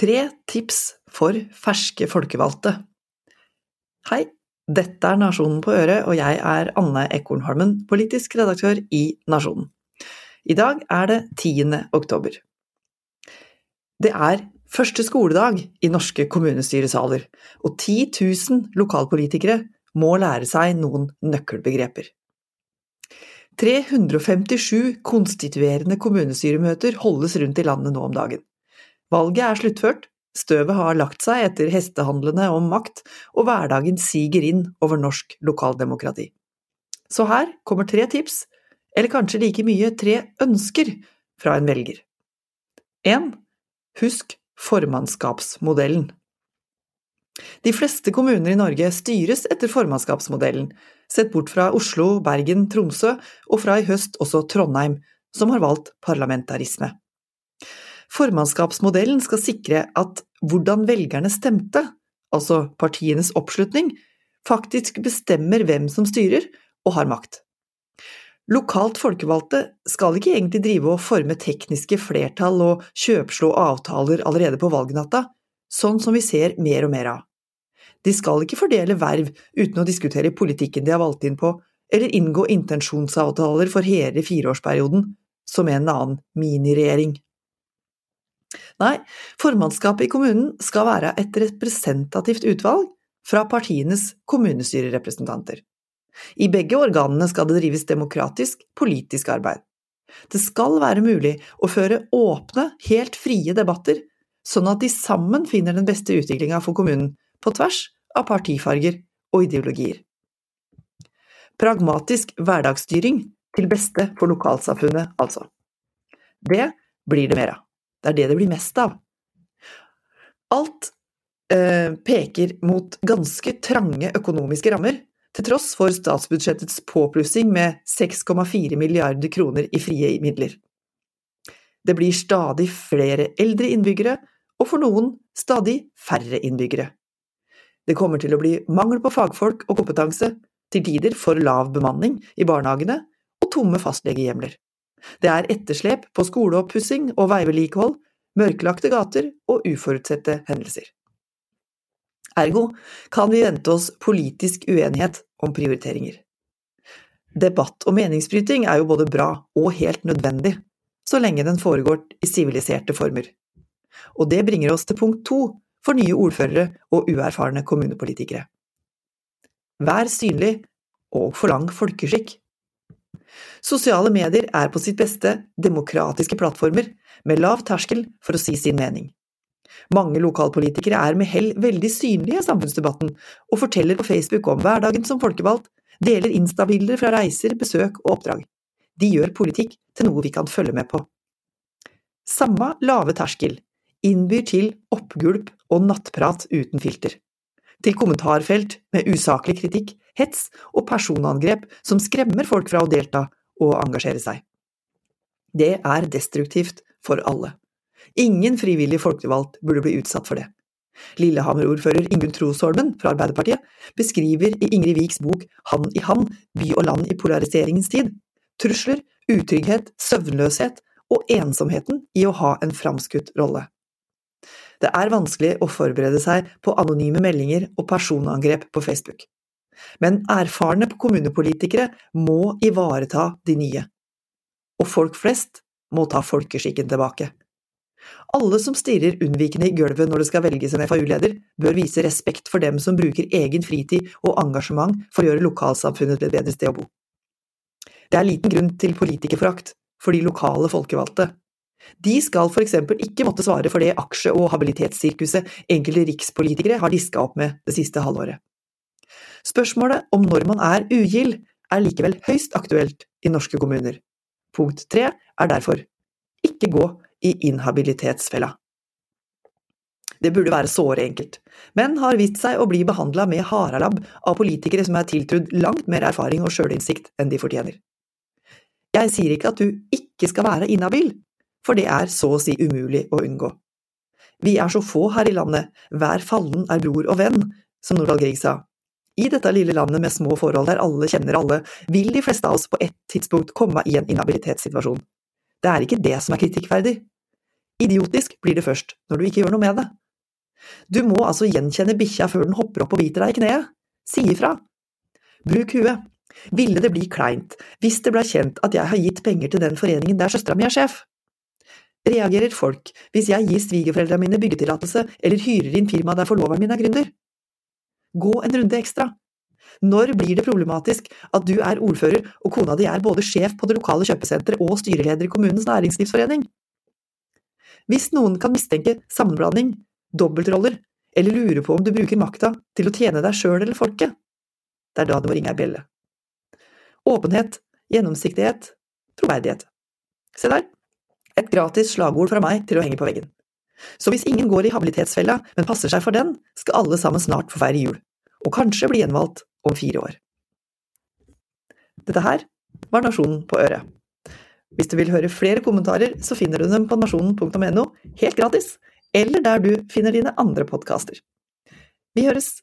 Tre tips for ferske folkevalgte. Hei, dette er Nasjonen på øret, og jeg er Anne Ekornholmen, politisk redaktør i Nasjonen. I dag er det 10. oktober. Det er første skoledag i norske kommunestyresaler, og 10 000 lokalpolitikere må lære seg noen nøkkelbegreper. 357 konstituerende kommunestyremøter holdes rundt i landet nå om dagen. Valget er sluttført, støvet har lagt seg etter hestehandlene om makt, og hverdagen siger inn over norsk lokaldemokrati. Så her kommer tre tips, eller kanskje like mye tre ønsker, fra en velger. 1. Husk formannskapsmodellen. De fleste kommuner i Norge styres etter formannskapsmodellen, sett bort fra Oslo, Bergen, Tromsø og fra i høst også Trondheim, som har valgt parlamentarisme. Formannskapsmodellen skal sikre at hvordan velgerne stemte, altså partienes oppslutning, faktisk bestemmer hvem som styrer og har makt. Lokalt folkevalgte skal ikke egentlig drive og forme tekniske flertall og kjøpslå avtaler allerede på valgnatta, sånn som vi ser mer og mer av. De skal ikke fordele verv uten å diskutere politikken de har valgt inn på, eller inngå intensjonsavtaler for hele fireårsperioden, som en annen miniregjering. Nei, formannskapet i kommunen skal være et representativt utvalg fra partienes kommunestyrerepresentanter. I begge organene skal det drives demokratisk, politisk arbeid. Det skal være mulig å føre åpne, helt frie debatter, sånn at de sammen finner den beste utviklinga for kommunen, på tvers av partifarger og ideologier. Pragmatisk hverdagsstyring til beste for lokalsamfunnet, altså. Det blir det mer av. Det er det det blir mest av. Alt eh, peker mot ganske trange økonomiske rammer, til tross for statsbudsjettets påplussing med 6,4 milliarder kroner i frie midler. Det blir stadig flere eldre innbyggere, og for noen stadig færre innbyggere. Det kommer til å bli mangel på fagfolk og kompetanse, til tider for lav bemanning i barnehagene og tomme fastlegehjemler. Det er etterslep på skoleoppussing og veivedlikehold, mørklagte gater og uforutsette hendelser. Ergo kan vi vente oss politisk uenighet om prioriteringer. Debatt og meningsbryting er jo både bra og helt nødvendig, så lenge den foregår i siviliserte former. Og det bringer oss til punkt to for nye ordførere og uerfarne kommunepolitikere. Vær synlig og forlang folkeskikk. Sosiale medier er på sitt beste demokratiske plattformer, med lav terskel for å si sin mening. Mange lokalpolitikere er med hell veldig synlige i samfunnsdebatten, og forteller på Facebook om hverdagen som folkevalgt, deler instabilder fra reiser, besøk og oppdrag. De gjør politikk til noe vi kan følge med på. Samme lave terskel innbyr til oppgulp og nattprat uten filter. Til kommentarfelt med usaklig kritikk, hets og personangrep som skremmer folk fra å delta og engasjere seg. Det er destruktivt for alle. Ingen frivillig folkevalgt burde bli utsatt for det. Lillehammer-ordfører Ingunn Trosholmen fra Arbeiderpartiet beskriver i Ingrid Viks bok Hand i hand by og land i polariseringens tid trusler, utrygghet, søvnløshet og ensomheten i å ha en framskutt rolle. Det er vanskelig å forberede seg på anonyme meldinger og personangrep på Facebook. Men erfarne kommunepolitikere må ivareta de nye. Og folk flest må ta folkeskikken tilbake. Alle som stirrer unnvikende i gulvet når det skal velges en FAU-leder, bør vise respekt for dem som bruker egen fritid og engasjement for å gjøre lokalsamfunnet til et bedre sted å bo. Det er liten grunn til politikerforakt for de lokale folkevalgte, de skal for eksempel ikke måtte svare for det aksje- og habilitetssirkuset enkelte rikspolitikere har diska opp med det siste halvåret. Spørsmålet om når man er ugild, er likevel høyst aktuelt i norske kommuner. Punkt tre er derfor ikke gå i inhabilitetsfella. Det burde være såre enkelt, men har vist seg å bli behandla med harelabb av politikere som er tiltrudd langt mer erfaring og sjølinnsikt enn de fortjener. Jeg sier ikke at du ikke skal være inhabil, for det er så å si umulig å unngå. Vi er så få her i landet, hver fallen er bror og venn, som Nordahl Grieg sa. I dette lille landet med små forhold der alle kjenner alle, vil de fleste av oss på et tidspunkt komme i en inhabilitetssituasjon. Det er ikke det som er kritikkverdig. Idiotisk blir det først når du ikke gjør noe med det. Du må altså gjenkjenne bikkja før den hopper opp og biter deg i kneet. Si ifra. Bruk huet. Ville det bli kleint hvis det blei kjent at jeg har gitt penger til den foreningen der søstera mi er sjef? Reagerer folk hvis jeg gir svigerforeldrene mine byggetillatelse eller hyrer inn firma der forloveren min er gründer? Gå en runde ekstra. Når blir det problematisk at du er ordfører og kona di er både sjef på det lokale kjøpesenteret og styreleder i kommunens næringslivsforening? Hvis noen kan mistenke sammenblanding, dobbeltroller eller lure på om du bruker makta til å tjene deg sjøl eller folket, det er da det må ringe ei bjelle. Åpenhet, gjennomsiktighet, troverdighet. Se der, et gratis slagord fra meg til å henge på veggen. Så hvis ingen går i habilitetsfella, men passer seg for den, skal alle sammen snart få feire jul, og kanskje bli gjenvalgt om fire år. Dette her var Nasjonen på øret. Hvis du vil høre flere kommentarer, så finner du dem på nasjonen.no helt gratis, eller der du finner dine andre podkaster. Vi høres!